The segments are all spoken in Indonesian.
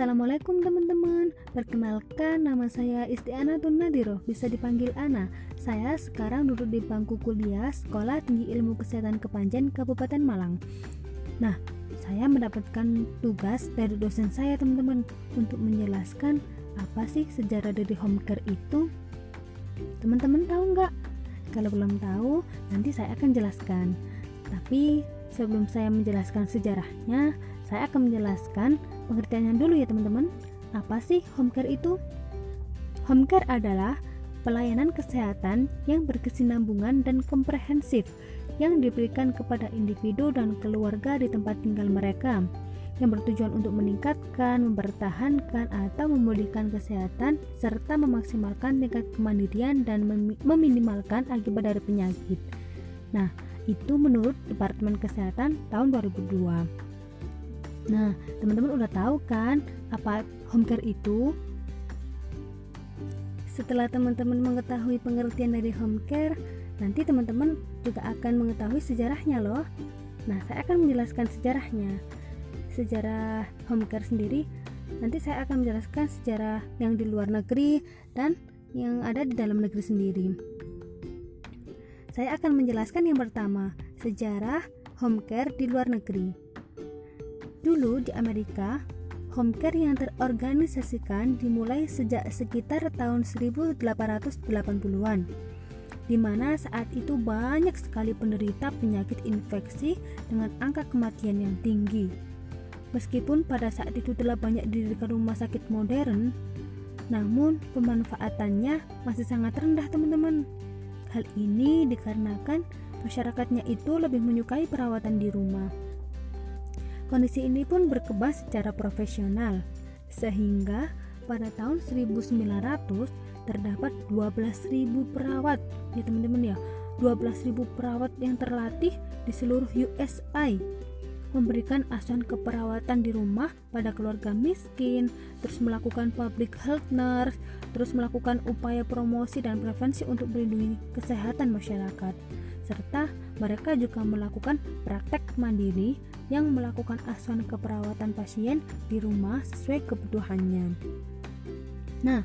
Assalamualaikum teman-teman. Perkenalkan nama saya Istiana Tunadiro Bisa dipanggil Ana. Saya sekarang duduk di bangku kuliah Sekolah Tinggi Ilmu Kesehatan Kepanjen Kabupaten Malang. Nah, saya mendapatkan tugas dari dosen saya teman-teman Untuk menjelaskan apa sih sejarah dari home care itu. Teman-teman tahu nggak? Kalau belum tahu, nanti saya akan jelaskan. Tapi sebelum saya menjelaskan sejarahnya saya akan menjelaskan pengertiannya dulu ya teman-teman. Apa sih home care itu? Home care adalah pelayanan kesehatan yang berkesinambungan dan komprehensif yang diberikan kepada individu dan keluarga di tempat tinggal mereka yang bertujuan untuk meningkatkan, mempertahankan, atau memulihkan kesehatan serta memaksimalkan tingkat kemandirian dan meminimalkan akibat dari penyakit. Nah, itu menurut Departemen Kesehatan tahun 2002. Nah, teman-teman udah tahu kan apa home care itu? Setelah teman-teman mengetahui pengertian dari home care, nanti teman-teman juga akan mengetahui sejarahnya loh. Nah, saya akan menjelaskan sejarahnya. Sejarah home care sendiri nanti saya akan menjelaskan sejarah yang di luar negeri dan yang ada di dalam negeri sendiri. Saya akan menjelaskan yang pertama, sejarah home care di luar negeri. Dulu di Amerika, home care yang terorganisasikan dimulai sejak sekitar tahun 1880-an di mana saat itu banyak sekali penderita penyakit infeksi dengan angka kematian yang tinggi. Meskipun pada saat itu telah banyak didirikan rumah sakit modern, namun pemanfaatannya masih sangat rendah teman-teman. Hal ini dikarenakan masyarakatnya itu lebih menyukai perawatan di rumah. Kondisi ini pun berkembang secara profesional, sehingga pada tahun 1900 terdapat 12.000 perawat. Ya teman-teman ya 12.000 perawat yang terlatih di seluruh USA memberikan asuhan keperawatan di rumah pada keluarga miskin, terus melakukan public health nurse, terus melakukan upaya promosi dan prevensi untuk melindungi kesehatan masyarakat serta mereka juga melakukan praktek mandiri yang melakukan asuhan keperawatan pasien di rumah sesuai kebutuhannya. Nah,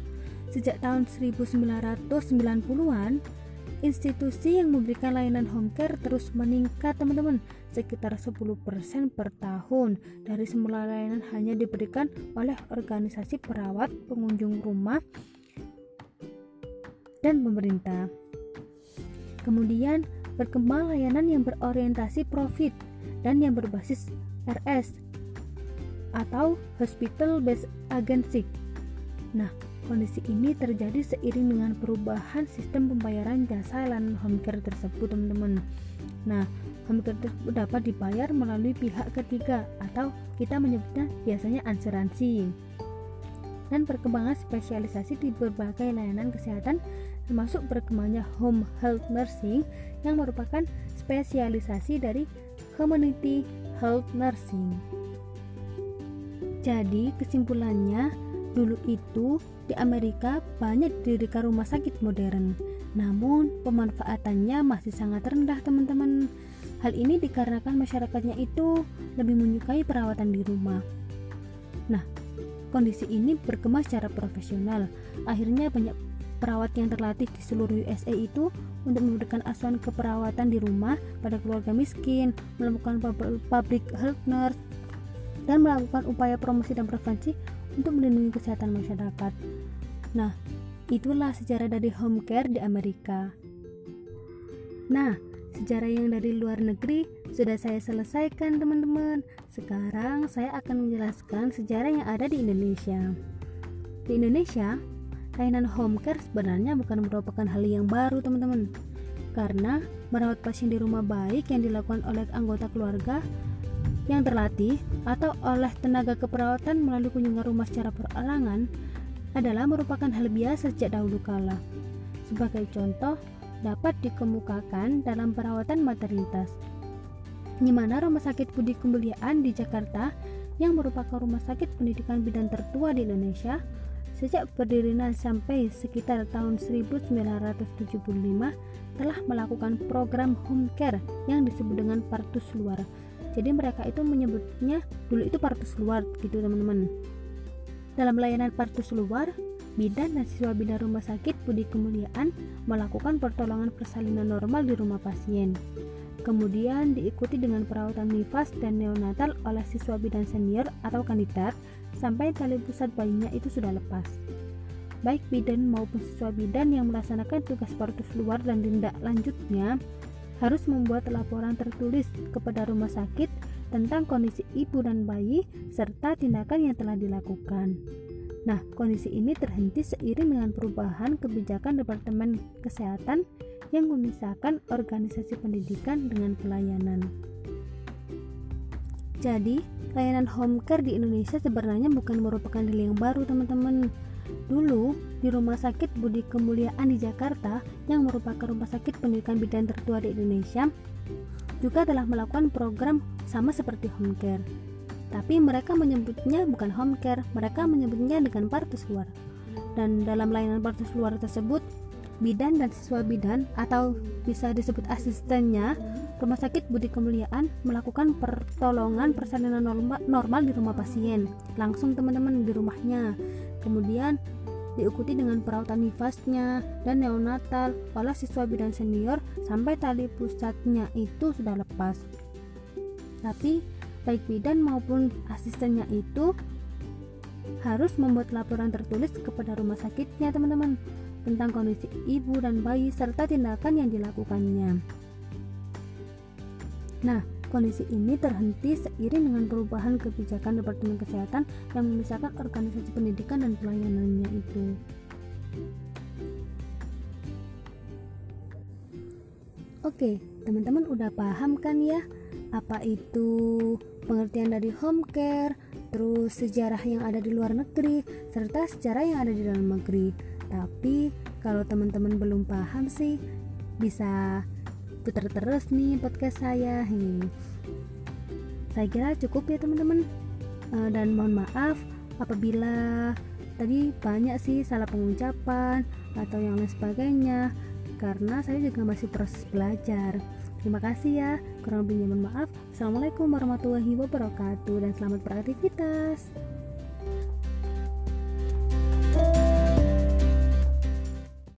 sejak tahun 1990-an, institusi yang memberikan layanan home care terus meningkat teman-teman sekitar 10% per tahun dari semula layanan hanya diberikan oleh organisasi perawat pengunjung rumah dan pemerintah kemudian berkembang layanan yang berorientasi profit dan yang berbasis RS atau Hospital Based Agency. Nah, kondisi ini terjadi seiring dengan perubahan sistem pembayaran jasa layanan home care tersebut, teman-teman. Nah, home care tersebut dapat dibayar melalui pihak ketiga atau kita menyebutnya biasanya asuransi. Dan perkembangan spesialisasi di berbagai layanan kesehatan termasuk berkembangnya home health nursing yang merupakan spesialisasi dari community health nursing. Jadi, kesimpulannya, dulu itu di Amerika banyak didirikan rumah sakit modern, namun pemanfaatannya masih sangat rendah, teman-teman. Hal ini dikarenakan masyarakatnya itu lebih menyukai perawatan di rumah. Nah, kondisi ini berkembang secara profesional. Akhirnya banyak perawat yang terlatih di seluruh USA itu untuk memberikan asuhan keperawatan di rumah pada keluarga miskin, melakukan public health nurse, dan melakukan upaya promosi dan prevensi untuk melindungi kesehatan masyarakat. Nah, itulah sejarah dari home care di Amerika. Nah, sejarah yang dari luar negeri sudah saya selesaikan teman-teman. Sekarang saya akan menjelaskan sejarah yang ada di Indonesia. Di Indonesia, layanan home care sebenarnya bukan merupakan hal yang baru teman-teman karena merawat pasien di rumah baik yang dilakukan oleh anggota keluarga yang terlatih atau oleh tenaga keperawatan melalui kunjungan rumah secara perorangan adalah merupakan hal biasa sejak dahulu kala. Sebagai contoh, dapat dikemukakan dalam perawatan maternitas, di mana Rumah Sakit Budi Kemuliaan di Jakarta yang merupakan rumah sakit pendidikan bidan tertua di Indonesia Sejak berdirinya sampai sekitar tahun 1975 telah melakukan program home care yang disebut dengan partus luar. Jadi mereka itu menyebutnya dulu itu partus luar gitu teman-teman. Dalam layanan partus luar, bidan dan siswa bidan rumah sakit Budi Kemuliaan melakukan pertolongan persalinan normal di rumah pasien. Kemudian diikuti dengan perawatan nifas dan neonatal oleh siswa bidan senior atau kandidat sampai tali pusat bayinya itu sudah lepas. Baik bidan maupun siswa bidan yang melaksanakan tugas partus luar dan tindak lanjutnya harus membuat laporan tertulis kepada rumah sakit tentang kondisi ibu dan bayi serta tindakan yang telah dilakukan. Nah, kondisi ini terhenti seiring dengan perubahan kebijakan Departemen Kesehatan yang memisahkan organisasi pendidikan dengan pelayanan. Jadi, layanan home care di Indonesia sebenarnya bukan merupakan hal yang baru, teman-teman. Dulu, di Rumah Sakit Budi Kemuliaan di Jakarta, yang merupakan rumah sakit pendidikan bidan tertua di Indonesia, juga telah melakukan program sama seperti home care. Tapi mereka menyebutnya bukan home care, mereka menyebutnya dengan partus luar. Dan dalam layanan partus luar tersebut, bidan dan siswa bidan atau bisa disebut asistennya Rumah Sakit Budi Kemuliaan melakukan pertolongan persalinan normal, normal di rumah pasien langsung teman-teman di rumahnya kemudian diikuti dengan perawatan nifasnya dan neonatal oleh siswa bidan senior sampai tali pusatnya itu sudah lepas. Tapi baik bidan maupun asistennya itu harus membuat laporan tertulis kepada rumah sakitnya teman-teman tentang kondisi ibu dan bayi serta tindakan yang dilakukannya. Nah, Kondisi ini terhenti seiring dengan perubahan kebijakan Departemen Kesehatan yang memisahkan organisasi pendidikan dan pelayanannya itu. Oke, teman-teman udah paham kan ya apa itu pengertian dari home care, terus sejarah yang ada di luar negeri, serta sejarah yang ada di dalam negeri. Tapi kalau teman-teman belum paham sih bisa putar terus nih podcast saya. Hei. saya kira cukup ya teman-teman. Uh, dan mohon maaf apabila tadi banyak sih salah pengucapan atau yang lain sebagainya karena saya juga masih proses belajar. Terima kasih ya. Kurang lebihnya mohon maaf. Assalamualaikum warahmatullahi wabarakatuh dan selamat beraktivitas